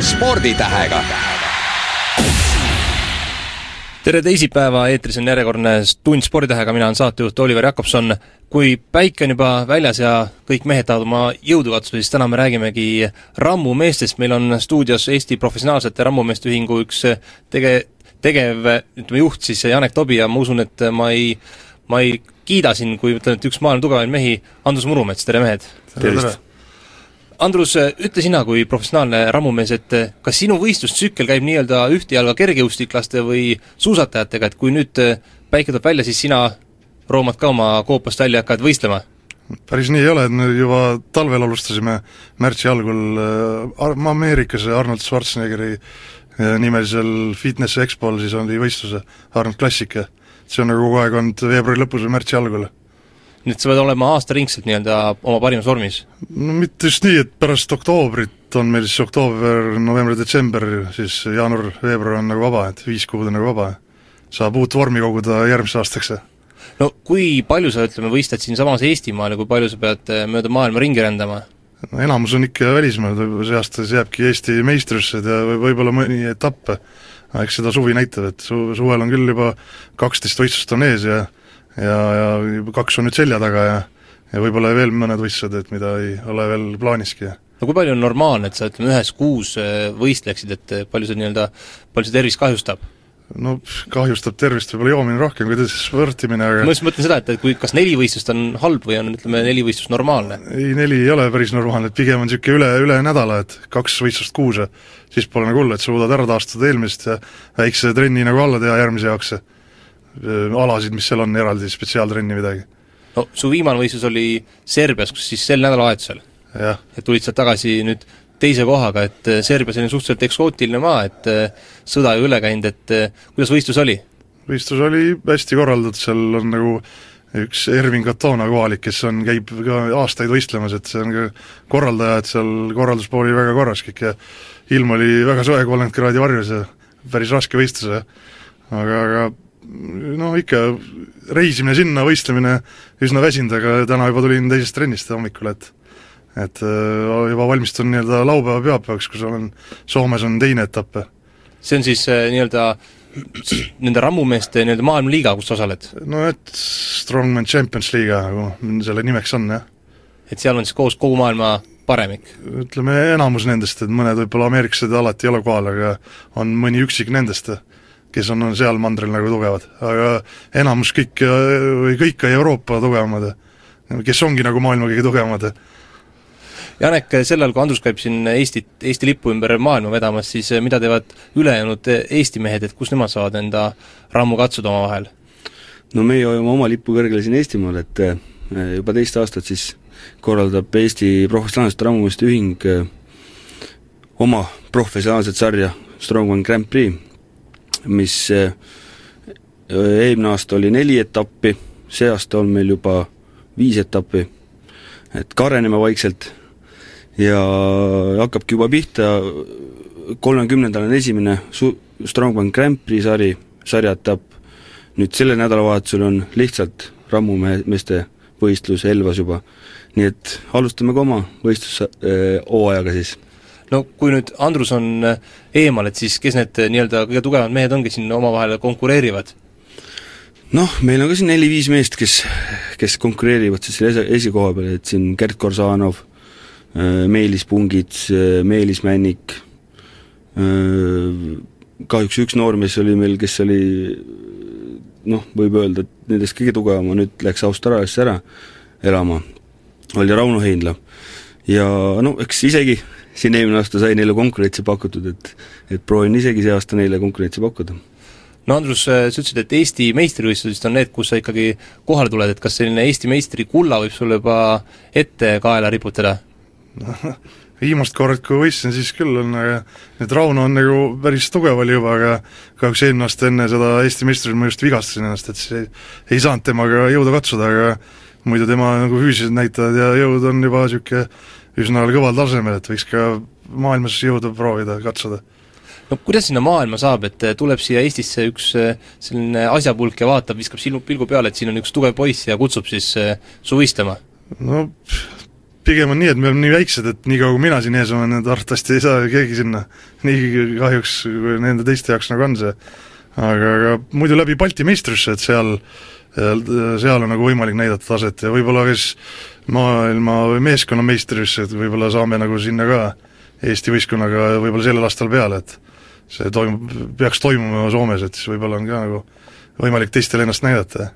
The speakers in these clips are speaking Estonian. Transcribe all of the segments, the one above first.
sporditähega tere teisipäeva, eetris on järjekordne Tund sporditähega, mina olen saatejuht Oliver Jakobson. kui päike on juba väljas ja kõik mehed tahavad oma jõudu katsuda, siis täna me räägimegi rammumeestest, meil on stuudios Eesti Professionaalsete Rammumeeste Ühingu üks tege-, tegev, ütleme juht siis Janek Tobi ja ma usun, et ma ei, ma ei kiida siin, kui ütlen, et üks maailma tugevamaid mehi, Andrus Murumets, tere mehed! tervist! Andrus, ütle sina kui professionaalne rammumees, et kas sinu võistlustsükkel käib nii-öelda ühte jalga kergejõustiklaste või suusatajatega, et kui nüüd päike tuleb välja, siis sina roomad ka oma koopast välja ja hakkad võistlema? päris nii ei ole, et me juba talvel alustasime märtsi algul äh, Ameerikas Arnold Schwarzeneggeri äh, nimelisel Fitness Expol, siis oli võistluse Arnold Classic ja see on nagu kogu aeg olnud veebruari lõpus või märtsi algul et sa pead olema aastaringselt nii-öelda oma parimas vormis? no mitte just nii, et pärast oktoobrit on meil siis oktoober, november, detsember, siis jaanuar, veebruar on nagu vaba, et viis kuud on nagu vaba. saab uut vormi koguda järgmiseks aastaks. no kui palju sa, ütleme, võistled siinsamas Eestimaal ja kui palju sa pead eh, mööda maailma ringi rändama? no enamus on ikka välismaal, võib-olla see aasta siis jääbki Eesti meistrisse ja võib-olla mõni etapp, aga eks seda suvi näitab, et su-, suvel on küll juba kaksteist võistlust on ees ja ja, ja kaks on nüüd selja taga ja ja võib-olla veel mõned võistlused, et mida ei ole veel plaaniski. no kui palju on normaalne, et sa ütleme, ühes kuus äh, võistleksid, et äh, palju see nii-öelda, palju see tervist kahjustab? no kahjustab tervist võib-olla joomine rohkem kui sportimine, aga ma just mõtlen seda, et, et kui, kas neli võistlust on halb või on, ütleme, neli võistlust normaalne? ei, neli ei ole päris normaalne, et pigem on niisugune üle, üle nädala, et kaks võistlust kuus ja siis pole nagu hullu, et suudad ära taastada eelmist ja väikse trenni nagu alla teha järgmise jaoks ja alasid, mis seal on, eraldi spetsiaaltrenni midagi. no su viimane võistlus oli Serbias, kus siis sel nädalavahetusel? et tulid sealt tagasi nüüd teise kohaga, et Serbia selline suhteliselt eksootiline maa, et sõda ju üle käinud, et kuidas võistlus oli? võistlus oli hästi korraldatud, seal on nagu üks Ervin Katona kohalik, kes on, käib ka aastaid võistlemas, et see on ka korraldaja, et seal korralduspool oli väga korras kõik ja ilm oli väga soe, kolmkümmend kraadi varjus ja päris raske võistlus ja aga, aga no ikka reisimine sinna, võistlemine üsna väsinud, aga täna juba tulin teisest trennist hommikul, et et äh, juba valmistun nii-öelda laupäeva-pühapäevaks, kus olen, Soomes on teine etapp. see on siis äh, nii-öelda nende rammumeeste nii-öelda maailmaliiga, kus sa osaled? no et Strongman Champions liiga, nagu selle nimeks on, jah. et seal on siis koos kogu maailma paremik? ütleme, enamus nendest, et mõned võib-olla ameeriklased alati ei ole kohal, aga on mõni üksik nendest kes on, seal mandril nagu tugevad, aga enamus kõik või kõik ka Euroopa tugevamad, kes ongi nagu maailma kõige tugevamad. Janek, sel ajal, kui Andrus käib siin Eestit, Eesti lipu ümber maailma vedamas, siis mida teevad ülejäänud Eesti mehed, et kus nemad saavad enda rammu katsuda omavahel? no meie hoiame oma lipu kõrgel siin Eestimaal, et eh, juba teist aastat siis korraldab Eesti Professionaalsete Rammumeeste Ühing eh, oma professionaalset sarja Strongman Grand Prix mis eh, eelmine aasta oli neli etappi, see aasta on meil juba viis etappi, et kareneme vaikselt ja hakkabki juba pihta, kolmekümnendal on esimene su-, Strongman Grand Prix sari, sarjaetapp, nüüd sellel nädalavahetusel on lihtsalt rammumeeste võistlus Elvas juba. nii et alustame ka oma võistlushooajaga siis no kui nüüd Andrus on äh, eemal, et siis kes need äh, nii-öelda kõige tugevamad mehed on, kes siin omavahel konkureerivad? noh, meil on ka siin neli-viis meest, kes, kes konkureerivad siis selle esi, esikoha peal, et siin Gerd Korzanov, äh, Meelis Pungits, Meelis Männik, kahjuks üks noormees oli meil, kes oli noh, võib öelda, et nendest kõige tugevam, nüüd läks Austraaliasse ära elama, oli Rauno Heinla. ja no eks isegi siin eelmine aasta sai neile konkurentsi pakutud, et et proovin isegi see aasta neile konkurentsi pakkuda. no Andrus, sa ütlesid, et Eesti meistrivõistlused on need, kus sa ikkagi kohale tuled, et kas selline Eesti meistri kulla võib sulle juba ette kaela riputada viimast korda, kui võistlesin, siis küll on, aga et Rauno on nagu päris tugev oli juba, aga kahjuks eelmine aasta enne seda Eesti meistrivõistlusi ma just vigastasin ennast, et siis ei, ei saanud temaga jõuda katsuda, aga muidu tema nagu füüsilised näitajad ja jõud on juba niisugune üsna kõval tasemel, et võiks ka maailmas jõuda proovida, katsuda. no kuidas sinna maailma saab, et eh, tuleb siia Eestisse üks eh, selline asjapulk ja vaatab, viskab silmu, pilgu peale, et siin on üks tugev poiss ja kutsub siis eh, su võistlema? no pigem on nii, et me oleme nii väiksed, et niikaua kui mina siin ees olen, et arvatavasti ei saa keegi sinna. nii kahjuks nende teiste jaoks nagu on see. aga, aga muidu läbi Balti meistrisse, et seal, seal on nagu võimalik näidata taset ja võib-olla kes maailma või meeskonna meistrisse, et võib-olla saame nagu sinna ka Eesti võistkonnaga võib-olla sellel aastal peale, et see toimub, peaks toimuma Soomes, et siis võib-olla on ka nagu võimalik teistele ennast näidata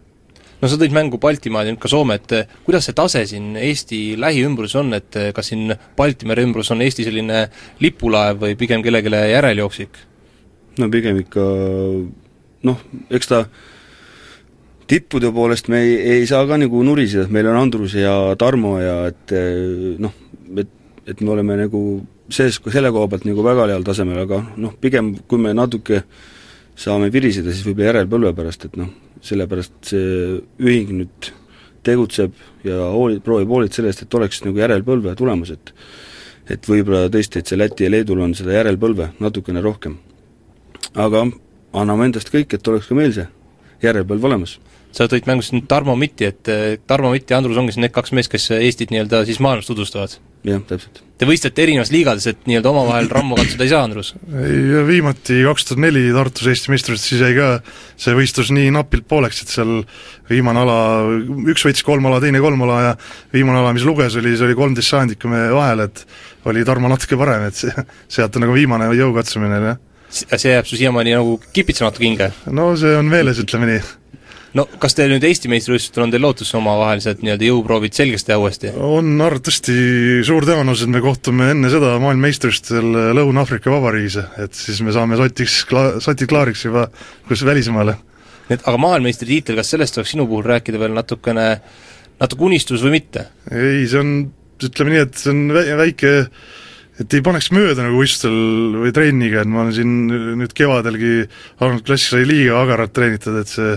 no sa tõid mängu Baltimaad ja nüüd ka Soome, et eh, kuidas see tase siin Eesti lähiümbruses on, et eh, kas siin Baltimere ümbrus on Eesti selline lipulaev või pigem kellelegi järeljooksik? no pigem ikka noh, eks ta tippude poolest me ei, ei saa ka nagu nuriseda, et meil on Andrus ja Tarmo ja et eh, noh, et, et me oleme nagu sees, selle koha pealt nagu väga heal tasemel, aga noh, pigem kui me natuke saame viriseda, siis võib-olla järelpõlve pärast, et noh, sellepärast see ühing nüüd tegutseb ja hooli-, proovib hoolitseda selle eest, et oleks nagu järelpõlve tulemas, et et võib-olla tõesti, et see Läti ja Leedul on seda järelpõlve natukene rohkem. aga anname endast kõik, et oleks ka meil see järelpõlv olemas sa tõid mängu siin Tarmo Mitti, et eh, Tarmo Mitt ja Andrus ongi siin need kaks meest, kes Eestit nii-öelda siis maailmas tutvustavad? jah, täpselt. Te võistlete erinevas liigades, et nii-öelda omavahel rammu katsuda ei saa, Andrus? ei, viimati kaks tuhat neli Tartus Eesti meistrivõistlused, siis jäi ka see võistlus nii napilt pooleks, et seal viimane ala, üks võitis kolm ala, teine kolm ala ja viimane ala, mis luges, oli, see oli kolmteist sajandikku me vahel, et oli Tarmo natuke parem, et see, sealt on nagu viimane jõukatsumine, jah. see jääb su siiamaani nagu kipitsema natuke hinge? no see on meeles, ütleme nii no kas teil nüüd Eesti meistrivõistlustel on teil lootus omavahelised nii-öelda jõuproovid selgeks teha uuesti? on arvatavasti suur tõenäosus, et me kohtume enne seda maailmameistrivõistlustel Lõuna-Aafrika Vabariigis, et siis me saame sotiks kla-, soti klaariks juba kus välismaale. et aga maailmameistritiitel, kas sellest oleks sinu puhul rääkida veel natukene, natuke unistus või mitte? ei, see on, ütleme nii, et see on väike et ei paneks mööda nagu võistlustel või trenniga, et ma olen siin nüüd kevadelgi Arnold Klass sai liiga agaralt treenitud, et see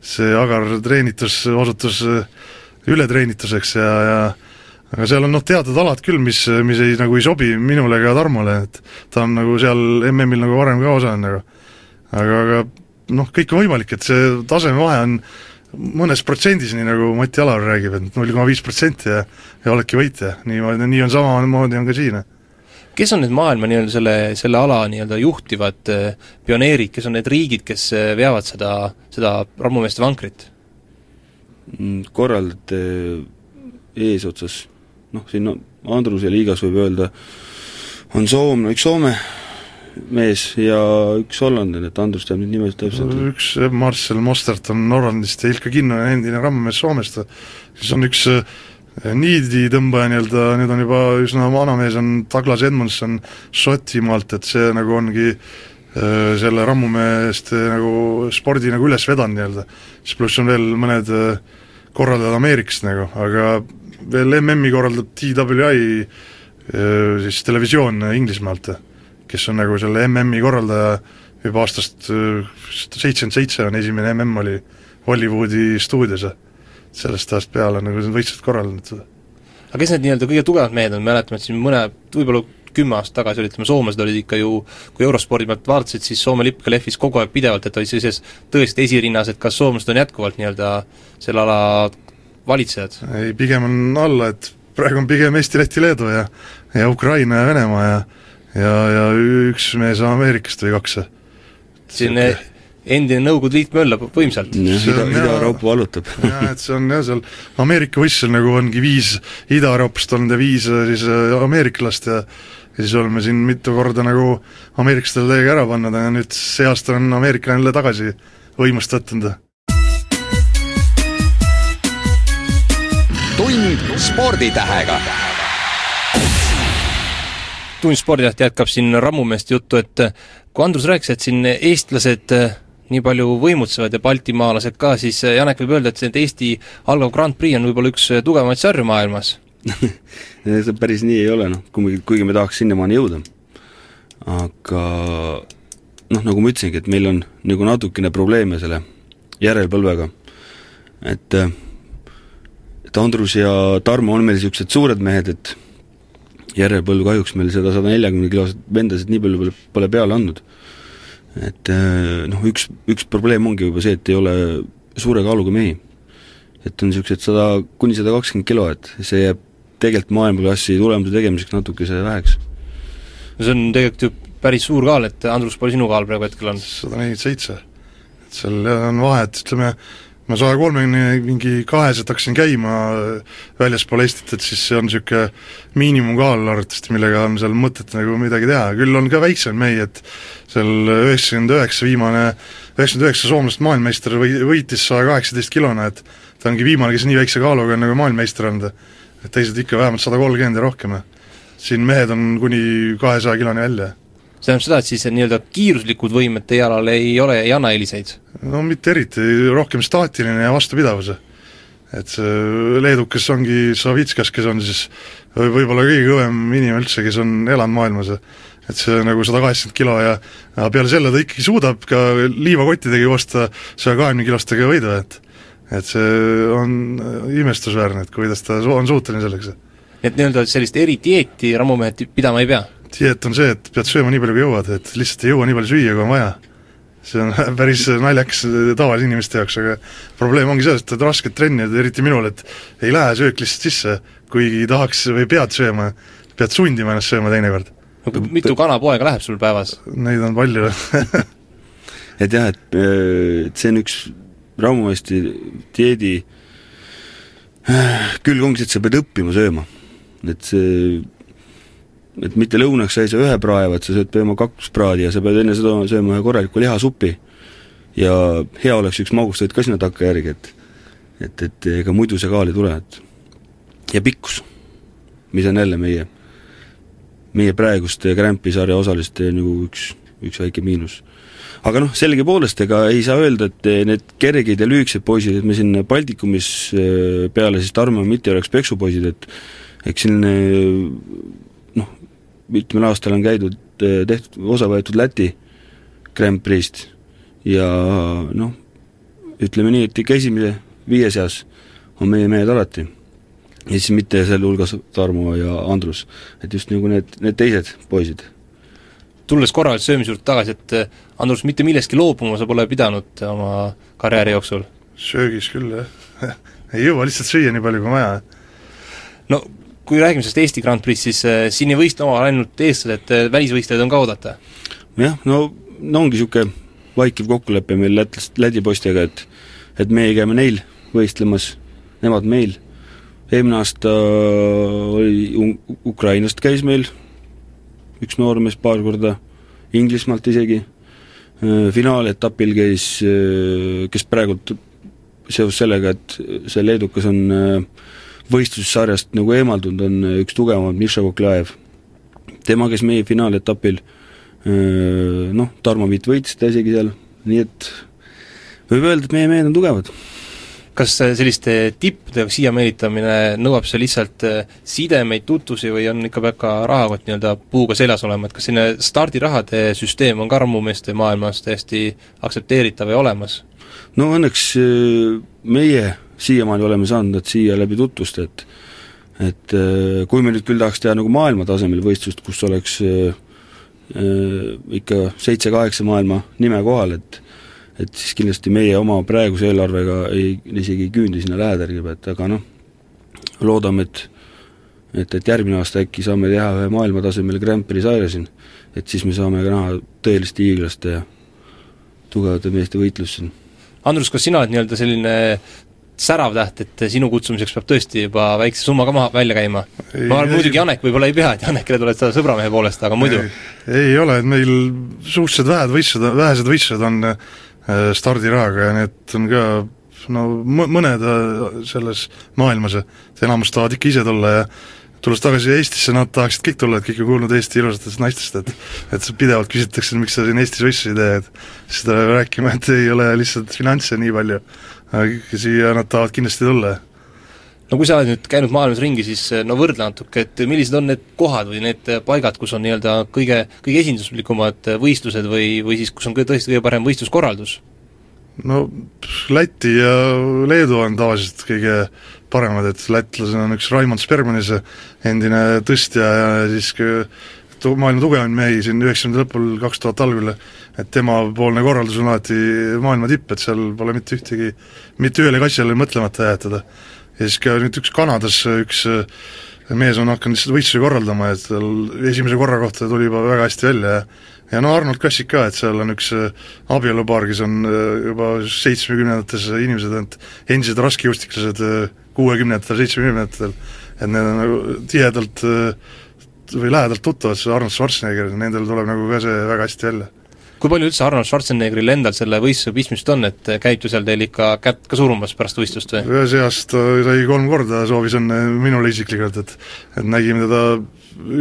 see agar treenitus osutus äh, ületreenituseks ja, ja aga seal on noh, teatud alad küll, mis, mis ei, nagu ei sobi minule ega Tarmole, et ta on nagu seal MM-il nagu varem ka osalenud nagu. aga, aga noh, kõik on võimalik, et see tasemevahe on mõnes protsendis, nii nagu Mati Alar räägib, et null koma viis protsenti ja ja oledki võitja, nii, nii on samamoodi on ka siin kes on need maailma nii-öelda selle, selle ala nii-öelda juhtivad äh, pioneerid, kes on need riigid, kes äh, veavad seda, seda rammumeeste vankrit? Mm, korraldajate eesotsas, noh, siin on Andruse liigas võib öelda, on Soome, üks Soome mees ja üks hollandlane, et Andrus teab nüüd nimesid täpselt. üks Marcel Mostert on Hollandist ja Ilka Kinno, endine rammumees Soomest, siis on üks äh, niidi tõmbaja nii-öelda, nüüd on juba üsna vana mees, on Douglas Edmondson Šotimaalt, et see nagu ongi äh, selle rammumeeste nagu spordi nagu üles vedanud nii-öelda. siis pluss on veel mõned äh, korraldajad Ameerikast nagu, aga veel MM-i korraldab TWI äh, siis televisioon Inglismaalt, kes on nagu selle MM-i korraldaja juba aastast seitsekümmend seitse on esimene MM oli Hollywoodi stuudios sellest ajast peale nagu need võistlused korraldanud seda. aga kes need nii-öelda kõige tugevamad mehed on, mäletame, et siin mõne, võib-olla kümme aastat tagasi olid, ütleme, soomlased olid ikka ju, kui eurospordi pealt vaatasid, siis Soome lipp ka lehvis kogu aeg pidevalt, et olid sellises tõeliselt esirinnas, et kas soomlased on jätkuvalt nii-öelda selle ala valitsejad? ei, pigem on alla, et praegu on pigem Eesti, Läti, Leedu ja ja Ukraina ja Venemaa ja ja, ja üks mees Ameerikast või kaks. siin endine Nõukogude Liit möllab võimsalt. Ida, Ida-Euroopa vallutab. jah, et see on jah, seal Ameerika võistlusel nagu ongi viis Ida-Euroopast olnud ja viis äh, siis äh, ameeriklast ja ja siis oleme siin mitu korda nagu ameeriklastele täiega ära pannud, aga nüüd see aasta on ameeriklane jälle tagasi võimust võtnud. tund sporditähega tund sporditäht jätkab siin rammumeeste juttu, et kui Andrus rääkis, et siin eestlased nii palju võimutsevad ja baltimaalased ka, siis äh, Janek võib öelda, et see Eesti algav Grand Prix on võib-olla üks äh, tugevamaid sarju maailmas see päris nii ei ole, noh, kuigi, kuigi me tahaks sinnamaani jõuda. aga noh, nagu ma ütlesingi, et meil on nagu natukene probleeme selle järelpõlvega. et äh, et Andrus ja Tarmo on meil niisugused suured mehed, et järelpõlv kahjuks meil seda sada neljakümne kiloset vendasid nii palju pole, pole peale andnud et äh, noh, üks, üks probleem ongi juba see, et ei ole suure kaaluga mehi. et on niisugused sada, kuni sada kakskümmend kilo, et see jääb tegelikult maailmaklassi tulemuse tegemiseks natukese väheks. no see on tegelikult ju päris suur kaal, et Andrus, palju sinu kaal praegu hetkel on? sada nelikümmend seitse. et seal on vahet, ütleme, ma saja kolmekümne mingi kaheselt hakkasin käima väljaspool Eestit, et siis see on niisugune miinimumkaal arvatavasti, millega on seal mõtet nagu midagi teha, küll on ka väiksem mehi, et seal üheksakümmend üheksa viimane, üheksakümmend üheksa soomlast maailmameister või võitis saja kaheksateist kilona, et ta ongi viimane, kes nii väikse kaaluga on nagu maailmameister olnud. et teised ikka vähemalt sada kolmkümmend ja rohkem. siin mehed on kuni kahesaja kiloni välja see tähendab seda, et siis nii-öelda kiiruslikud võimed teie alal ei ole, ei anna eeliseid? no mitte eriti, rohkem staatiline ja vastupidavuse. et see leedukas ongi Savitskas, kes on siis võib-olla kõige kõvem inimene üldse, kes on elanud maailmas, et see nagu sada kaheksakümmend kilo ja ja peale selle ta ikkagi suudab ka liivakottidega joosta saja kahekümne kilostega võidu, et et see on imestusväärne, et kuidas ta on suuteline selleks. et nii-öelda sellist eridieeti rammumehed pidama ei pea? Dieet on see, et pead sööma nii palju, kui jõuad, et lihtsalt ei jõua nii palju süüa, kui on vaja. see on päris naljakas tavalise inimeste jaoks, aga probleem ongi selles, et on rasked trenni, eriti minul, et ei lähe söök lihtsalt sisse, kuigi tahaks või pead sööma, pead sundima ennast sööma teinekord. mitu kanapoega läheb sul päevas? Neid on palju et jah, et, et see on üks rammumeeste dieedi külg ongi see, et sa pead õppima sööma. et see, et mitte lõunaks sa ei saa ühe prae, vaid sa sööd peaaegu kaks praadi ja sa pead enne seda sööma ühe korraliku lihasupi. ja hea oleks üks magustoit ka sinna takkajärgi, et et, et ega muidu see kaal ei tule, et ja pikkus, mis on jälle meie, meie praeguste Grampi sarja osaliste nagu üks, üks väike miinus aga noh, sellegipoolest ega ei saa öelda, et need kerged ja lühikesed poisid, et me siin Baltikumis äh, peale siis Tarmo Mitti oleks peksupoisid, et eks siin mitmel aastal on käidud, äh, tehtud, osa võetud Läti Grand Prix'st ja noh, ütleme nii, et ikka esimese viie seas on meie mehed alati. ja siis mitte sealhulgas Tarmo ja Andrus, et just nagu need, need teised poisid tulles korra söömise juurde tagasi, et eh, Andrus, mitte millestki loobuma sa pole pidanud oma karjääri jooksul? söögis küll, jah ei jõua lihtsalt süüa nii palju, kui vaja. no kui räägime sellest Eesti Grand Prix'st, siis äh, siin ei võistle omavahel ainult eestlased, äh, välisvõistlejaid on ka oodata? jah, no, no ongi niisugune vaikiv kokkulepe meil lätlast, Läti poistega, et et meie käime neil võistlemas, nemad meil. eelmine aasta oli Ukrainast käis meil üks noormees paar korda, Inglismaalt isegi, finaaletapil käis, kes praegult seoses sellega, et see leedukas on võistlussarjast nagu eemaldunud, on üks tugevam, Miša Koklajev. tema käis meie finaaletapil, noh, Tarmo Viit võitis ta isegi seal, nii et võib öelda, et meie mehed on tugevad kas selliste tippudega siia meelitamine nõuab see lihtsalt äh, sidemeid, tutvusi või on ikka ka rahakott nii-öelda puuga seljas olema, et kas selline stardirahade süsteem on ka rammumeeste maailmas täiesti aktsepteeritav ja olemas? no õnneks äh, meie siiamaani oleme saanud nad siia läbi tutvust, et et äh, kui me nüüd küll tahaks teha nagu maailmatasemel võistlust, kus oleks äh, ikka seitse-kaheksa maailma nime kohal, et et siis kindlasti meie oma praeguse eelarvega ei, isegi ei küündi sinna lähedalegi, et aga noh, loodame, et et, et järgmine aasta äkki saame teha ühe maailmatasemel Grand Prix sarja siin, et siis me saame ka näha tõelist hiiglaste ja tugevate meeste võitlust siin. Andrus, kas sina oled nii-öelda selline särav täht, et sinu kutsumiseks peab tõesti juba väikse summa ka maha välja käima? ma arvan, muidugi Janek võib-olla ei pea, et Janekile tuled sa sõbramehe poolest, aga muidu? ei ole, et meil suhteliselt vähed võistlused, vähesed võistlused on Äh, stardirahaga ja need on ka no mõned äh, selles maailmas, et enamus tahavad ikka ise tulla ja tulles tagasi Eestisse, nad tahaksid kõik tulla, et kõik on kuulnud Eesti ilusatest naistest, et et pidevalt küsitakse, miks sa siin Eestis võistlusi ei tee, et siis ta peab rääkima, et ei ole lihtsalt finantse nii palju. Siia nad tahavad kindlasti tulla no kui sa oled nüüd käinud maailmas ringi, siis eh, no võrdle natuke, et millised on need kohad või need eh, paigad, kus on nii-öelda kõige, kõige esinduslikumad eh, võistlused või, või siis kus on kõige, tõesti kõige parem võistluskorraldus? no Läti ja Leedu on tavaliselt kõige paremad, et lätlasel on üks Raimond Spermanis, endine tõstja ja siis tu-, maailma tugevaim mehi siin üheksakümnendate lõpul, kaks tuhat algul, et temapoolne korraldus on alati maailma tipp, et seal pole mitte ühtegi, mitte ühelegi asjale mõtlemata jäetada. Ja siis ka nüüd üks Kanadas üks äh, mees on hakanud lihtsalt võistlusi korraldama, et tal esimese korra kohta tuli juba väga hästi välja. Ja ja no Arnold Kassik ka, et seal on üks äh, abielupaar, kes on äh, juba seitsmekümnendates inimesed, et endised raskejõustiklased kuuekümnendatel, seitsmekümnendatel, et need on nagu tihedalt või lähedalt tuttavad, see Arnold Schwarzenegger, nendel tuleb nagu ka see väga hästi välja kui palju üldse Arnold Schwarzeneggeril endal selle võistluse pistmist on, et käib ta seal teil ikka kätt ka surumas pärast võistlust või? ühes eas ta sai kolm korda, soovis õnne minule isiklikult, et et nägime teda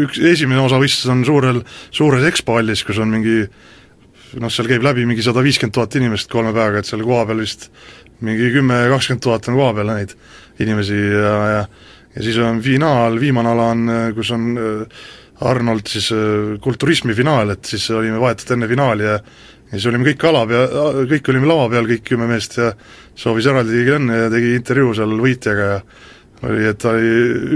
üks, esimene osa võistlus on suurel, suures EXPO hallis, kus on mingi noh, seal käib läbi mingi sada viiskümmend tuhat inimest kolme päevaga, et seal kohapeal vist mingi kümme, kakskümmend tuhat on kohapeal neid inimesi ja, ja ja siis on finaal, viimane ala on, kus on äh, Arnold siis äh, kulturismi finaal, et siis olime vahetult enne finaali ja ja siis olime kõik ala pea, kõik olime lava peal, kõik kümme meest ja soovis eraldi õnne ja tegi intervjuu seal võitjaga ja oli, et ta oli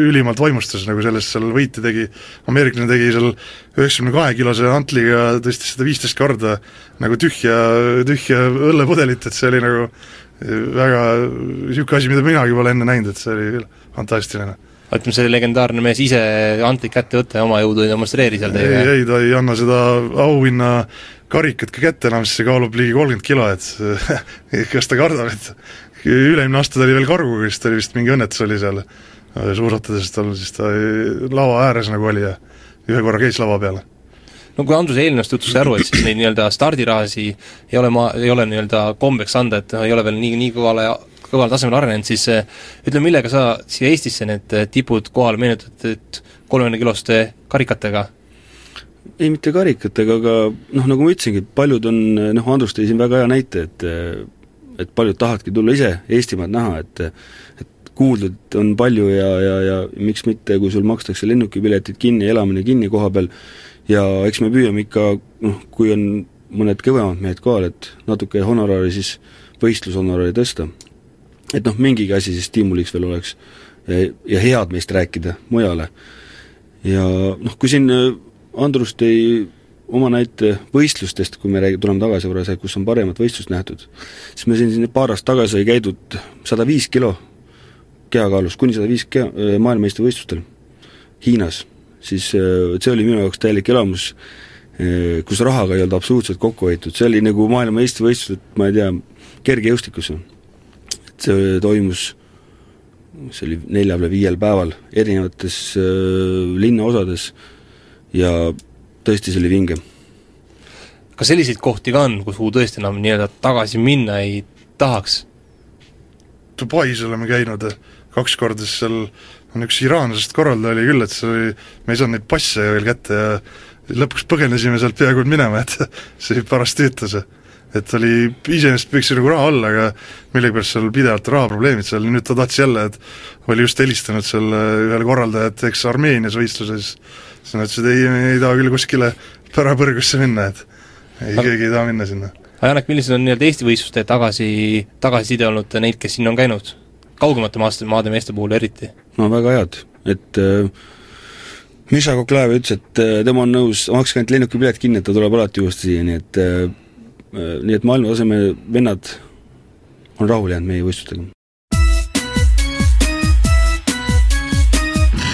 ülimalt vaimustus nagu sellest seal võite tegi, ameeriklane tegi seal üheksakümne kahe kilose antliga, tõstis seda viisteist korda nagu tühja, tühja õllepudelit, et see oli nagu väga niisugune asi, mida minagi pole enne näinud, et see oli fantastiline ütleme, see legendaarne mees ise antlik kätte võtta ja oma jõudu ei demonstreeri seal teiega? ei, ei ta ei anna seda auhinna karikat ka kätte enam, sest see kaalub ligi kolmkümmend kilo, et kas ta kardab, et üle-eelmine aasta ta oli veel karguga, siis ta oli vist mingi õnnetus oli seal suusatades tal, siis ta lava ääres nagu oli ja ühe korra käis lava peal no kui Andrus eelnevast jutust aru, et siis neid nii-öelda stardirahasi ei ole ma, ei ole nii-öelda kombeks anda, et ei ole veel nii, nii kõvale kõval tasemel arenenud, siis eh, ütle, millega sa siia Eestisse need eh, tipud kohale meenutad, et kolmekümne kiloste karikatega? ei, mitte karikatega, aga noh, nagu ma ütlesingi, paljud on, noh, Andrus tõi siin väga hea näite, et et paljud tahavadki tulla ise Eestimaad näha, et et kuuldud on palju ja, ja, ja miks mitte, kui sul makstakse lennukipiletid kinni, elamine kinni koha peal, ja eks me püüame ikka, noh, kui on mõned kõvemad mehed kohal, et natuke honorari siis võistlushonorari tõsta et noh, mingigi asi siis stiimuliks veel oleks. Ja, ja head meist rääkida mujale. ja noh, kui siin äh, Andrus tõi oma näite võistlustest, kui me räägi-, tuleme tagasi korra see, kus on paremat võistlust nähtud, siis me siin, siin paar aastat tagasi sai käidud sada viis kilo kehakaalus, kuni sada viis keha, äh, maailmameistrivõistlustel Hiinas, siis äh, see oli minu jaoks täielik elamus, kus rahaga ei olnud absoluutselt kokku hoitud, see oli nagu maailmameistrivõistlused, ma ei tea, kergejõustikus see toimus, see oli neljal või viiel päeval erinevates äh, linnaosades ja tõesti, see oli vinge. kas selliseid kohti ka on, kuhu tõesti enam nii-öelda tagasi minna ei tahaks? Dubais oleme käinud kaks korda, siis seal on üks iraanlasest korraldaja oli küll, et see oli, me ei saanud neid passe veel kätte ja lõpuks põgenesime sealt peaaegu et minema, et see pärast töötas et oli, iseenesest võiks ju nagu raha olla, aga millegipärast seal pidevalt rahaprobleemid seal, nüüd ta tahtis jälle, et oli just helistanud seal ühele korraldajale, et eks Armeenias võistluses, siis nad ütlesid, ei, ei taha küll kuskile pärapõrgusse minna, et ei keegi ei taha minna sinna. aga Janek, millised on nii-öelda Eesti võistluste tagasi, tagasiside olnud neid, kes sinna on käinud? kaugemate maast-, maade meeste puhul eriti? no väga head, et äh, Miša Koklaev ütles, et äh, tema on nõus, makske ainult lennukipilet kinni, et ta tuleb alati uuesti siia, nii et äh, Äh, nii et maailmataseme vennad on rahule jäänud meie võistlustega.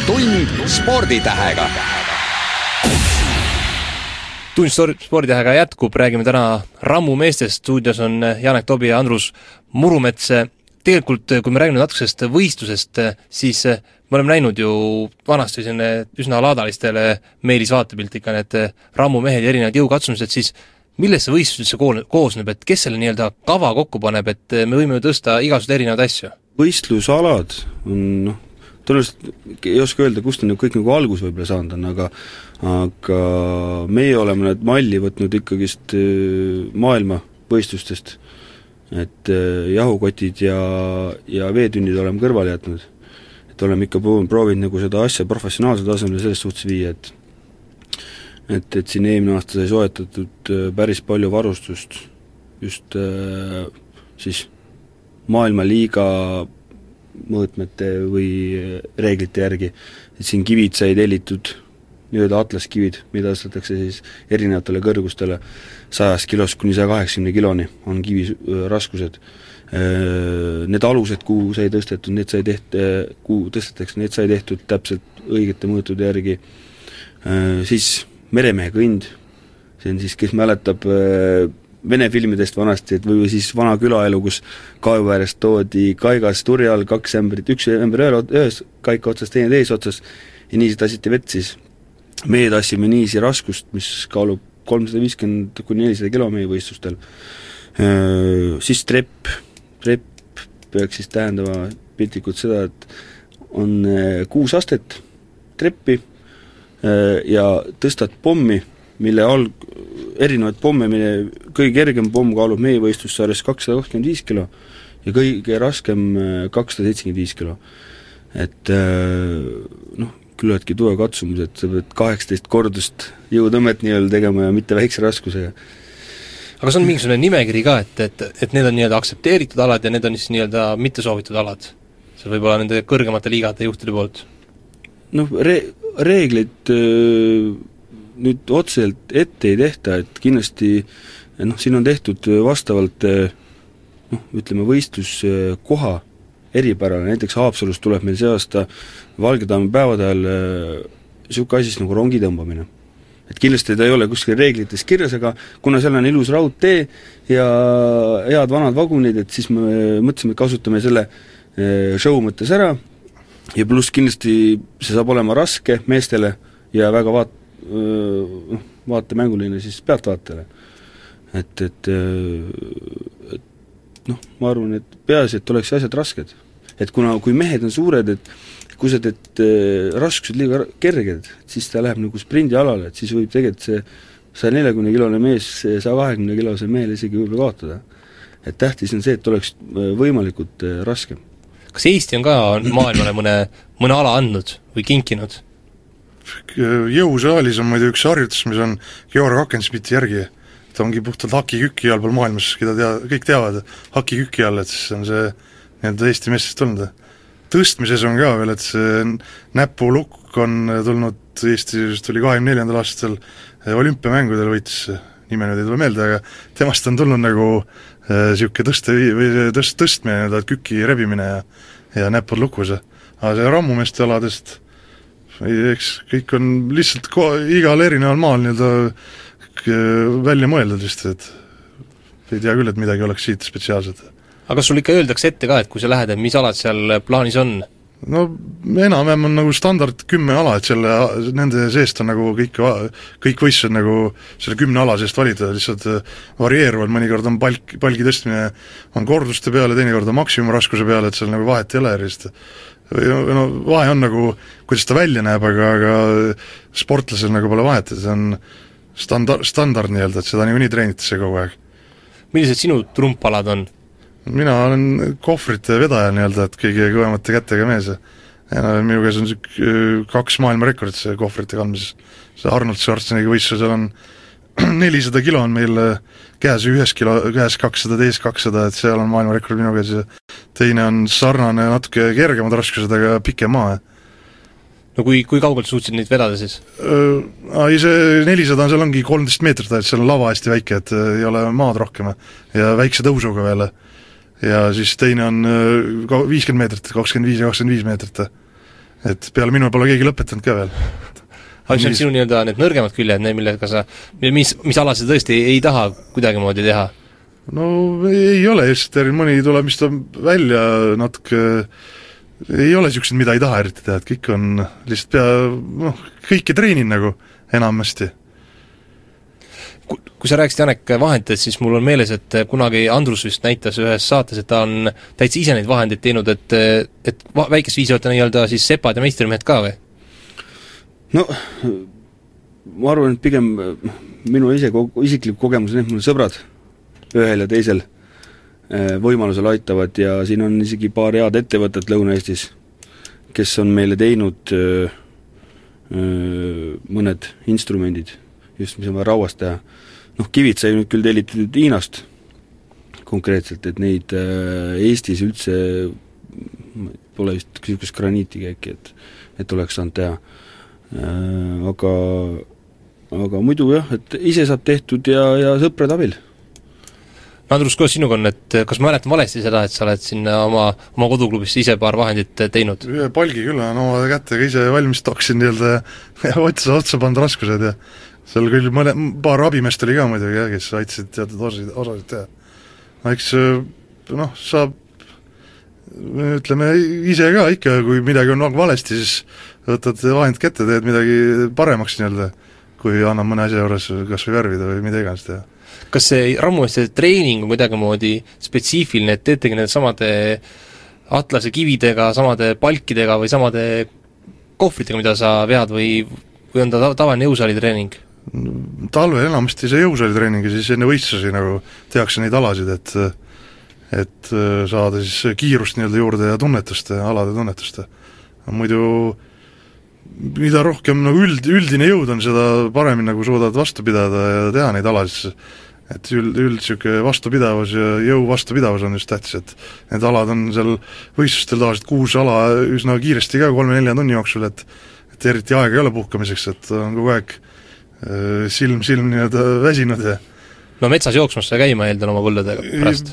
tund sporditähega. tund sporditähega jätkub, räägime täna Rammu meestest, stuudios on Janek Tobi ja Andrus Murumets. tegelikult, kui me räägime natukesest võistlusest, siis me oleme näinud ju vanasti selline üsna laadalistele meelisvaatepilt ikka need Rammu mehed ja erinevad jõukatsumised, siis millest see võistlus üldse koosneb, et kes selle nii-öelda kava kokku paneb, et me võime ju tõsta igasuguseid erinevaid asju? võistlusalad on noh, tõenäoliselt ei oska öelda, kust on kõik nagu alguse võib-olla saanud on, aga aga meie oleme need malli võtnud ikkagist äh, maailmavõistlustest, et äh, jahukotid ja, ja veetünnid oleme kõrvale jätnud. et oleme ikka proovinud nagu seda asja professionaalsel tasemel selles suhtes viia, et et, et siin eelmine aasta sai soetatud äh, päris palju varustust just äh, siis maailmaliiga mõõtmete või äh, reeglite järgi, et siin kivid sai tellitud, nii-öelda atlaskivid, mida ostetakse siis erinevatele kõrgustele, sajast kilost kuni saja kaheksakümne kiloni on kivi raskused. need alused, kuhu sai tõstetud, need sai teht-, kuhu tõstetakse, need sai tehtud täpselt õigete mõõtude järgi, siis meremehe kõnd, see on siis, kes mäletab Vene filmidest vanasti, et või siis vana külaelu, kus kaevu äärest toodi kaigas turje all kaks ämbrit, üks ämber ühel, ühes kaika otsas, teine teises otsas, ja niiviisi tassiti vett siis. meie tassime niiviisi raskust, mis kaalub kolmsada viiskümmend kuni nelisada kilo meie võistlustel, siis trepp, trepp peaks siis tähendama piltlikult seda, et on kuus astet treppi ja tõstad pommi, mille alg-, erinevaid pomme, mille kõige kergem pomm kaalub meie võistlussarjas kakssada kakskümmend viis kilo ja kõige raskem äh, kakssada seitsekümmend viis kilo. et äh, noh, küllaltki tugev katsumus, et sa pead kaheksateist kordust jõutõmmet nii-öelda tegema ja mitte väikse raskusega. aga kas on mingisugune nimekiri ka, et, et, et need on nii-öelda aktsepteeritud alad ja need on siis nii-öelda mittesoovitud alad? see võib olla nende kõrgemate liigade juhtide poolt? noh, re-, reegleid äh, nüüd otseselt ette ei tehta, et kindlasti noh, siin on tehtud vastavalt noh, ütleme võistluskoha eripärane, näiteks Haapsalus tuleb meil see aasta Valgedamme päevade ajal niisugune asi nagu rongi tõmbamine. et kindlasti ta ei ole kuskil reeglites kirjas, aga kuna seal on ilus raudtee ja head vanad vagunid, et siis me mõtlesime, et kasutame selle show mõttes ära ja pluss kindlasti see saab olema raske meestele ja väga vaat-, noh, vaatemänguline siis pealtvaatajale. et, et, et noh, ma arvan, et peaasi, et oleks asjad rasked. et kuna, kui mehed on suured, et kui sa teed raskused liiga kerged, siis ta läheb nagu sprindialale, et siis võib tegelikult see saja neljakümne kilone mees saja kahekümne kilose mehele isegi võib-olla kaotada. et tähtis on see, et oleks võimalikult raskem. Kas Eesti on ka maailmale mõne, mõne ala andnud või kinkinud? jõusaalis on muide üks harjutus, mis on Georg Akensmiti järgi, ta ongi puhtalt hakiküki allpool maailmas, keda tea, kõik teavad, hakiküki all, et siis on see nii-öelda Eesti meestest tulnud. tõstmises on ka veel, et see näpulukk on tulnud Eesti, vist tuli kahekümne neljandal aastal olümpiamängudel võitis, nime nüüd ei tule meelde, aga temast on tulnud nagu niisugune äh, tõste või tõst-, tõstmine, nii-öelda küki rebimine ja ja näpud lukus. aga see rammumeeste aladest eks kõik on lihtsalt ko-, igal erineval maal nii-öelda välja mõeldud vist, et ei tea küll, et midagi oleks siit spetsiaalset. aga kas sul ikka öeldakse ette ka, et kui sa lähed, et mis alad seal plaanis on? No enam-vähem on nagu standard kümme ala, et selle, nende seest on nagu kõik, kõik võistlused nagu selle kümne ala seest valida, lihtsalt varieeruvad, mõnikord on palk, palgi tõstmine on korduste peale, teinekord on maksimumraskuse peale, et seal nagu vahet ei ole erilist või no vahe on nagu, kuidas ta välja näeb, aga, aga sportlasel nagu pole vahet, et see on standard, standard nii-öelda, et seda niikuinii treenitakse kogu aeg. millised sinu trumpalad on? Mina olen kohvrite vedaja nii-öelda, et kõige kõvemate kätega mees ja no minu käes on niisugune kaks maailmarekordit see kohvrite kandmises. see Arnold Schwarzeneggi võistlusel on nelisada kilo on meil äh, käes ühes kilo, käes kakssada, teises kakssada, et seal on maailmarekord minu käes ja teine on sarnane, natuke kergemad raskused, aga pikem maa. no kui, kui kaugelt suutsid neid vedada siis? Ai, see nelisada on, seal ongi kolmteist meetrit, et seal on lava hästi väike, et ei ole maad rohkem ja väikse tõusuga veel. Ja siis teine on viiskümmend meetrit, kakskümmend viis ja kakskümmend viis meetrit. et peale minu pole keegi lõpetanud ka veel aga mis on sinu nii-öelda need nõrgemad küljed, need, millega sa, mis, mis ala sa tõesti ei, ei taha kuidagimoodi teha? no ei ole, lihtsalt mõni tuleb, mis tuleb välja natuke ei ole niisuguseid, mida ei taha eriti teha, et kõik on lihtsalt pea, noh, kõike treenin nagu enamasti. Kui sa rääkisid, Janek, vahenditest, siis mul on meeles, et kunagi Andrus vist näitas ühes saates, et ta on täitsa ise neid vahendeid teinud, et et väikest viisi olete nii-öelda siis sepad ja meistrimehed ka või? no ma arvan, et pigem minu ise ko-, isiklik kogemus on, et mul sõbrad ühel ja teisel võimalusel aitavad ja siin on isegi paar head ettevõtet Lõuna-Eestis, kes on meile teinud öö, öö, mõned instrumendid, just mis on vaja rauast teha. noh, kivid sai nüüd küll tellitud Hiinast konkreetselt, et neid öö, Eestis üldse pole vist niisugust graniitigi äkki, et et oleks saanud teha Äh, aga, aga muidu jah, et ise saab tehtud ja, ja sõprade abil. Andrus, kuidas sinuga on, et kas ma mäletan valesti seda, et sa oled sinna oma, oma koduklubisse ise paar vahendit teinud? ühe palgi küll olen oma kätega ise valmis toksin nii-öelda ja otsa, otsa pannud raskused ja seal küll mõne, paar abimeest oli ka muidugi jah, kes aitasid teatud osasid, osasid teha. no eks noh, saab ütleme ise ka ikka, kui midagi on valesti, siis võtad vahend kätte, teed midagi paremaks nii-öelda, kui annab mõne asja juures kas või värvida või mida iganes teha kas see rammumeeste treening on kuidagimoodi spetsiifiline, et teetegi nende samade atlase kividega, samade palkidega või samade kohvritega, mida sa vead või, või on ta tavaline jõusaali treening? Talvel enamasti see jõusaali treening ja siis enne võistlusi nagu tehakse neid alasid, et et saada siis kiirust nii-öelda juurde ja tunnetust alade tunnetust. muidu mida rohkem nagu üld, üldine jõud on, seda paremini nagu suudad vastu pidada ja teha neid alasid, et üld, üld niisugune vastupidavus ja jõu vastupidavus on just tähtis, et need alad on seal võistlustel tavaliselt kuus ala üsna kiiresti ka, kolme-nelja tunni jooksul, et et eriti aega ei ole puhkamiseks, et on kogu aeg äh, silm, silm nii-öelda väsinud ja no metsas jooksmas sa käima eeldan oma põldudega pärast?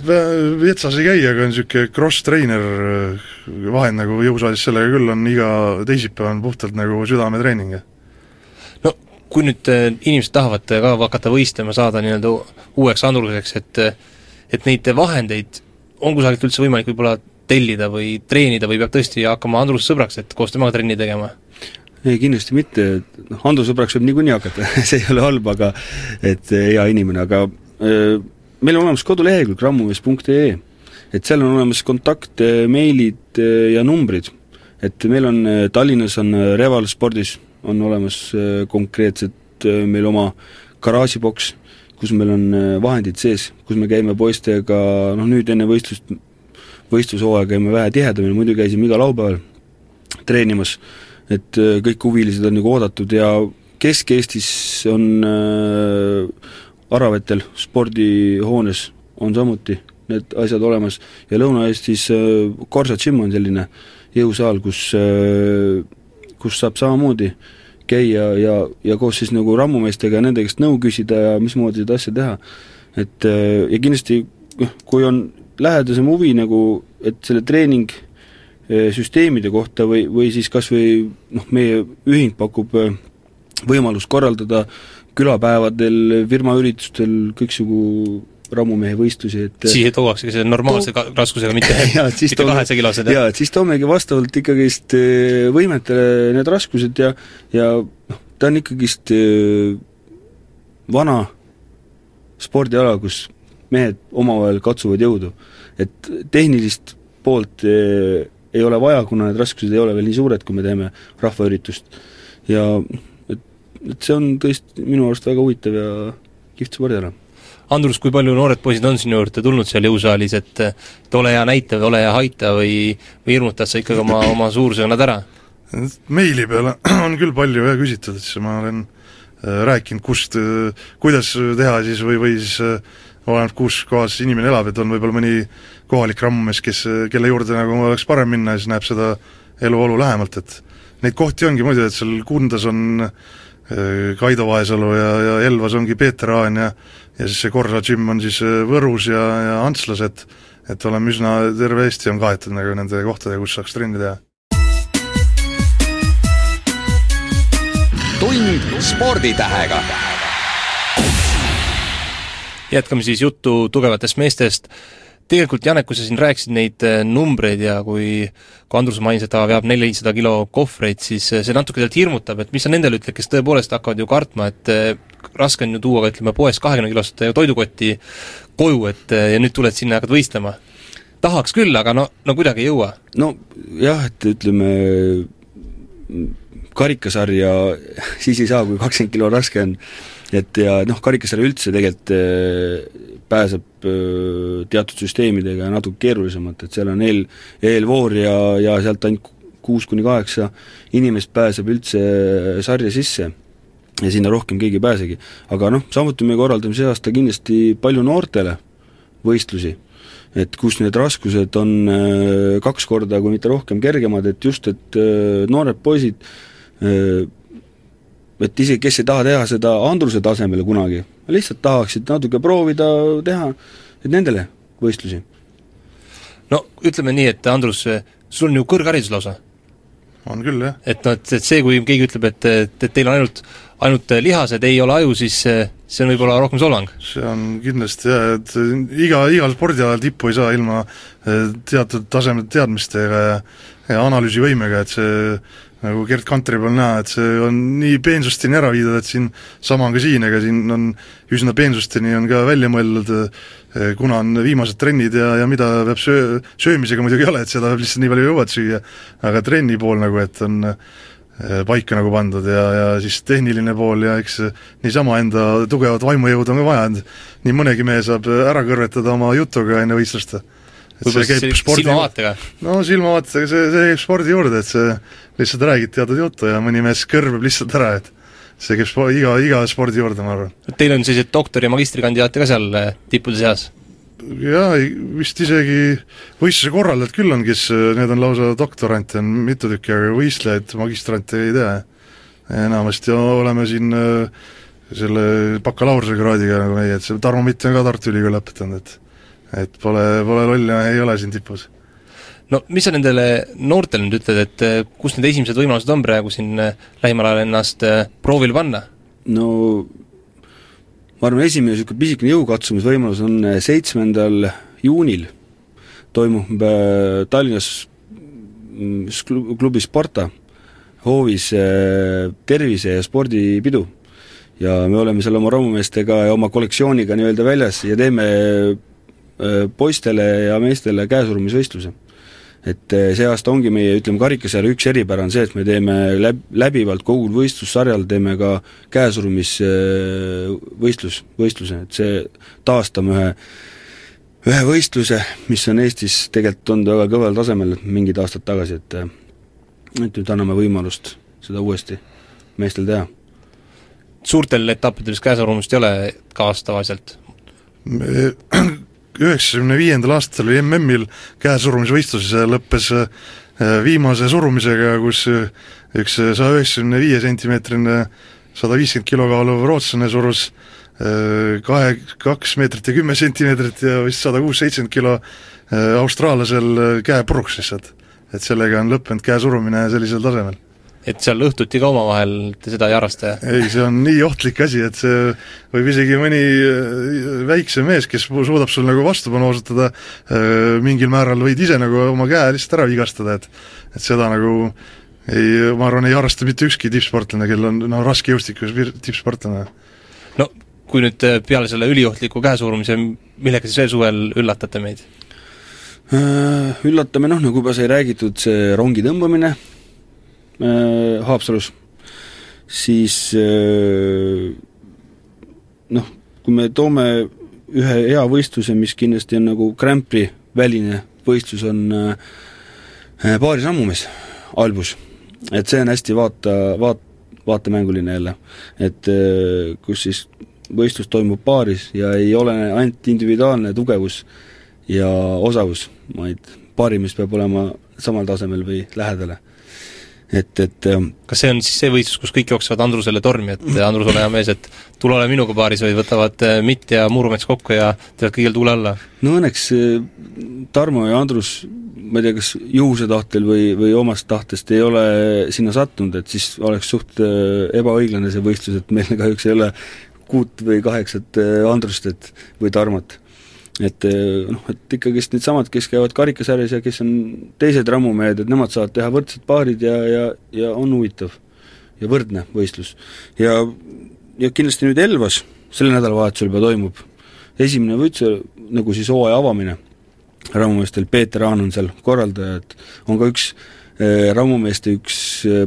metsas ei käi, aga on niisugune cross-trainer äh, vahend nagu jõusaalis, sellega küll on iga teisipäev on puhtalt nagu südametreening kui nüüd äh, inimesed tahavad äh, ka hakata võistlema, saada nii-öelda uueks anduruseks, et äh, et neid vahendeid on kusagilt üldse võimalik võib-olla tellida või treenida või peab tõesti hakkama andrussõbraks, et koos temaga trenni tegema? Ei, kindlasti mitte, noh, andrusõbraks võib niikuinii hakata. See ei ole halb, aga et hea inimene, aga öö, meil on olemas kodulehekülg rammumees.ee, et seal on olemas kontakt, meilid ja numbrid. et meil on Tallinnas on Reval spordis on olemas konkreetselt meil oma garaažiboks, kus meil on vahendid sees, kus me käime poistega. Noh, nüüd enne võistlust, võistlushooaega käime vähe tihedamini, muidu käisime iga laupäeval treenimas, et kõik huvilised on nagu oodatud ja Kesk-Eestis on äh, Aravetel spordihoones on samuti need asjad olemas ja Lõuna-Eestis äh, Korsa Gym on selline jõusaal, kus äh, kus saab samamoodi käia ja, ja koos siis nagu rammumeestega nende käest nõu küsida ja mismoodi seda asja teha. et äh, ja kindlasti noh, kui on lähedasem huvi nagu, et selle treening äh, süsteemide kohta või, või siis kas või noh, meie ühing pakub äh, võimalust korraldada külapäevadel, firmaüritustel kõiksugu rammumehe võistlusi, et siis tuuaksegi see normaalse to... raskusega, mitte, mitte kaheksakilosed? jaa, et siis toomegi vastavalt ikkagist eh, võimetele need raskused ja ja noh, ta on ikkagist eh, vana spordiala, kus mehed omavahel katsuvad jõudu. et tehnilist poolt eh, ei ole vaja, kuna need raskused ei ole veel nii suured, kui me teeme rahvaüritust. ja et, et see on tõesti minu arust väga huvitav ja kihvt spordiala Andrus, kui palju noored poisid on sinu juurde tulnud seal jõusaalis, et et ole hea näita või ole hea aita või või hirmutad sa ikkagi oma, oma suurusega nad ära? meili peale on küll palju jah küsitud, et siis ma olen äh, rääkinud, kust äh,, kuidas teha siis või, või siis äh, oleneb, kus kohas inimene elab, et on võib-olla mõni kohalik rammumees, kes, kelle juurde nagu oleks parem minna ja siis näeb seda eluolu lähemalt, et neid kohti ongi muidu, et seal Kundas on äh, Kaido Vaesalu ja, ja Elvas ongi Peeter Haan ja ja siis see Korsa gym on siis äh, Võrus ja, ja Antslas, et et oleme üsna, terve Eesti on kaetud nagu nende kohtadega, kus saaks trenni teha. tund sporditähega. Jätkame siis juttu tugevatest meestest tegelikult Janek, kui sa siin rääkisid neid äh, numbreid ja kui kui Andrus mainis, et ta veab nelisada kilo kohvreid, siis äh, see natuke tegelikult hirmutab, et mis sa nendele ütled, kes tõepoolest hakkavad ju kartma, et raske on ju tuua ka ütleme poest kahekümne kilost toidukotti koju, et ja nüüd tuled sinna ja hakkad võistlema. tahaks küll, aga no, no kuidagi ei jõua. no jah, et ütleme, karikasarja siis ei saa, kui kakskümmend kilo raske on. Et ja noh, karikasarja üldse tegelikult äh, pääseb äh, teatud süsteemidega natuke keerulisemalt, et seal on eel, eelvoor ja, ja sealt ainult kuus kuni kaheksa inimest pääseb üldse sarja sisse ja sinna rohkem keegi ei pääsegi. aga noh, samuti me korraldame see aasta kindlasti palju noortele võistlusi, et kus need raskused on äh, kaks korda, kui mitte rohkem, kergemad, et just, et äh, noored poisid äh, et isegi, kes ei taha teha seda Andruse tasemele kunagi, lihtsalt tahaksid natuke proovida teha, et nendele võistlusi. no ütleme nii, et Andrus, sul on ju kõrgharidus lausa? on küll, jah. et noh, et, et see, kui keegi ütleb, et, et, et teil on ainult ainult lihased, ei ole aju, siis see on võib-olla rohkem solvang? see on kindlasti jah, et iga, igal spordialal tippu ei saa ilma eh, teatud taseme teadmistega ja, ja analüüsivõimega, et see nagu Gerd Kantri peal näha, et see on nii peensusteni ära viidud, et siin sama on ka siin, ega siin on üsna peensusteni on ka välja mõeldud, eh, kuna on viimased trennid ja, ja mida peab söö, söömisega muidugi ei ole, et seda peab lihtsalt nii palju jõuad süüa, aga trenni pool nagu, et on eh, paika nagu pandud ja, ja siis tehniline pool ja eks niisama enda tugevat vaimujõudu on ka vaja, et nii mõnegi mehe saab ära kõrvetada oma jutuga enne võistlust võib-olla siis silmavaatega? no silmavaatega, see, see käib spordi juurde, et see lihtsalt räägid teatud juttu ja mõni mees kõrveb lihtsalt ära, et see käib spo-, iga, iga spordi juurde, ma arvan. Teil on selliseid doktori- ja magistrikandidaate ka seal eh, tippude seas? jaa, vist isegi võistluse korraldajad küll on, kes, eh, need on lausa doktorante, on mitu tükki, aga võistlejaid, magistrante ei tea. enamasti oleme siin eh, selle bakalaureusekraadiga nagu meie, et see Tarmo Mitt on ka Tartu Ülikooli lõpetanud, et et pole, pole loll ja ei ole siin tipus. No mis sa nendele noortele nüüd ütled, et eh, kus need esimesed võimalused on praegu siin eh, lähimal ajal ennast eh, proovile panna? no ma arvan, esimene niisugune pisikene jõukatsumisvõimalus on seitsmendal juunil toimub Tallinnas mm, klubi Sparta hoovis tervise- ja spordipidu. ja me oleme seal oma romumeestega ja oma kollektsiooniga nii-öelda väljas ja teeme poistele ja meestele käesurumisvõistluse. Et see aasta ongi meie, ütleme, karikasarja üks eripära on see, et me teeme läb-, läbivalt kogu võistlussarjal teeme ka käesurumisvõistlus, võistluse, et see, taastame ühe ühe võistluse, mis on Eestis tegelikult olnud väga kõval tasemel mingid aastad tagasi, et et nüüd anname võimalust seda uuesti meestel teha. suurtel etappidel vist käesurumist ei ole kavas tavaliselt? Üheksakümne viiendal aastal oli MM-il käesurumisvõistlus ja lõppes äh, viimase surumisega, kus äh, üks saja üheksakümne viie sentimeetrine sada viiskümmend kilo kaaluv rootslane surus äh, kahe, kaks meetrit ja kümme sentimeetrit ja vist sada kuus, seitsekümmend kilo austraallasel käe puruks lihtsalt. et sellega on lõppenud käe surumine sellisel tasemel et seal õhtuti ka omavahel te seda ei harrasta? ei, see on nii ohtlik asi, et see võib isegi mõni äh, väiksem mees, kes suudab sul nagu vastupanu osutada, äh, mingil määral võid ise nagu oma käe lihtsalt ära vigastada, et et seda nagu ei, ma arvan, ei harrasta mitte ükski tippsportlane, kellel on no raske jõustikus tippsportlane. no kui nüüd äh, peale selle üliohtliku käesurumise, millega siis veel suvel üllatate meid? Üllatame noh, nagu juba sai räägitud, see rongi tõmbamine, Haapsalus, siis äh, noh, kui me toome ühe hea võistluse, mis kindlasti on nagu Grand Prix väline võistlus, on äh, paaris ammumees Albus. et see on hästi vaata, vaat-, vaatemänguline jälle. et kus siis võistlus toimub paaris ja ei ole ainult individuaalne tugevus ja osavus, vaid paarimees peab olema samal tasemel või lähedale et, et ähm, kas see on siis see võistlus, kus kõik jooksevad Andrusele tormi, et Andrus, ole hea mees, et tule ole minuga paaris, või võtavad äh, Mitt ja Murumets kokku ja teevad kõigil tuule alla? no õnneks äh, Tarmo ja Andrus, ma ei tea, kas juhuse tahtel või, või omast tahtest ei ole sinna sattunud, et siis oleks suht äh, ebaõiglane see võistlus, et meil kahjuks ei ole kuut või kaheksat Andrust, et või Tarmot et eh, noh, et ikkagist needsamad, kes käivad karikasarjas ja kes on teised rammumehed, et nemad saavad teha võrdsed paarid ja, ja, ja on huvitav ja võrdne võistlus. ja, ja kindlasti nüüd Elvas sel nädalavahetusel juba toimub esimene või üldse nagu siis hooaja avamine rammumeestel, Peeter Haan on seal korraldaja, et on ka üks äh, rammumeeste üks äh,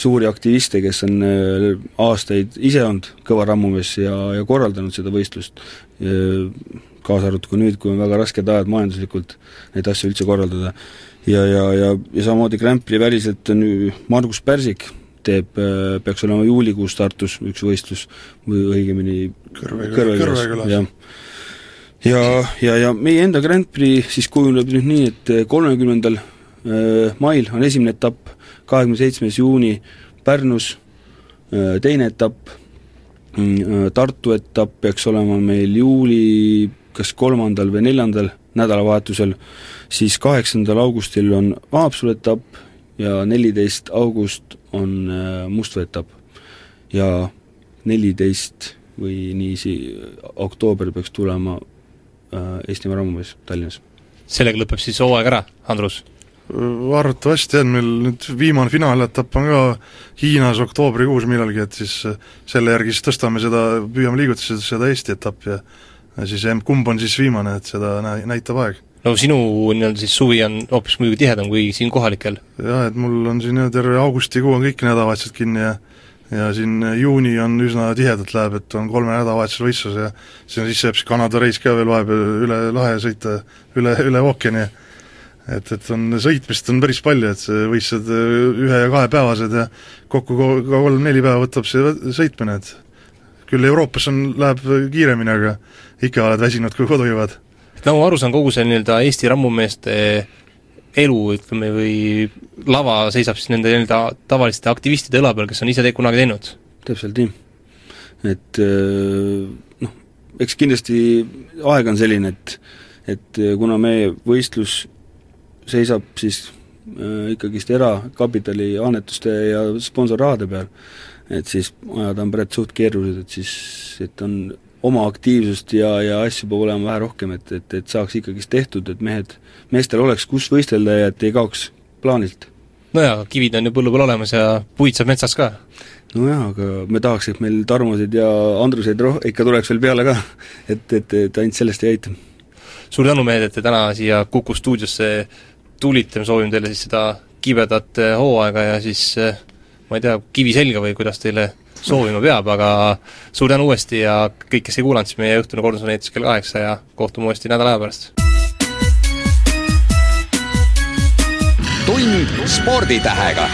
suuri aktiviste, kes on aastaid ise olnud kõva rammumees ja, ja korraldanud seda võistlust kaasa arvatud ka nüüd, kui on väga rasked ajad majanduslikult neid asju üldse korraldada. ja, ja, ja, ja samamoodi Grand Prix väliselt on ju Margus Pärsik teeb, äh, peaks olema juulikuus Tartus üks võistlus või õigemini Kõrvekülas, jah. ja, ja, ja meie enda Grand Prix siis kujuneb nüüd nii, et kolmekümnendal äh, mail on esimene etapp, kahekümne seitsmes juuni Pärnus äh, teine etapp, mm, Tartu etapp peaks olema meil juuli kas kolmandal või neljandal nädalavahetusel, siis kaheksandal augustil on Haapsalu etapp ja neliteist august on Mustvee etapp. ja neliteist või niiviisi oktoober peaks tulema Eestimaa rammumees Tallinnas. sellega lõpeb siis hooaeg ära, Andrus? arvatavasti on meil nüüd viimane finaaletapp on ka Hiinas oktoobrikuus millalgi, et siis selle järgi siis tõstame seda, püüame liigutada seda Eesti etappi ja ja siis kumb on siis viimane, et seda nä-, näitab aeg. no sinu nii-öelda siis suvi on hoopis muidugi tihedam kui siin kohalikel? jah, et mul on siin terve augustikuu on kõik nädalavahetused kinni ja ja siin juuni on üsna tihedalt läheb, et on kolme nädalavahetusel võistlus ja on siis jääb siis Kanada reis ka veel vahepeal üle lahe sõita, üle, üle ookeani ja et, et on, sõitmist on päris palju, et võistlused ühe- ja kahepäevased ja kokku kolm-neli päeva võtab see sõitmine, et küll Euroopas on, läheb kiiremini, aga ikka oled väsinud, kui kodu jõuad. nagu ma aru saan, kogu see nii-öelda Eesti rammumeeste elu, ütleme, või lava seisab siis nende nii-öelda tavaliste aktivistide õla peal, kes on ise te kunagi teinud? täpselt nii. et noh, eks kindlasti aeg on selline, et et kuna meie võistlus seisab siis äh, ikkagist erakapitali annetuste ja sponsorrahade peal, et siis ajad on praegu suht keerulised, et siis, et on oma aktiivsust ja, ja asju peab olema vähe rohkem, et, et, et saaks ikkagist tehtud, et mehed, meestel oleks kus võistelda ja et ei kaoks plaanilt. nojah, kivid on ju põllu peal olemas ja puid saab metsas ka. nojah, aga me tahaks, et meil Tarmosid ja Andruseid roh-, ikka tuleks veel peale ka, et, et, et ainult sellest ei aita. suur tänu, mehed, et te täna siia Kuku stuudiosse tulite, me soovime teile siis seda kibedat eh, hooaega ja siis eh, ma ei tea, kivi selga või kuidas teile soovima peab, aga suur tänu uuesti ja kõik, kes ei kuulanud, siis meie õhtune kordus on eetris kell kaheksa ja kohtume uuesti nädala aja pärast. tund sporditähega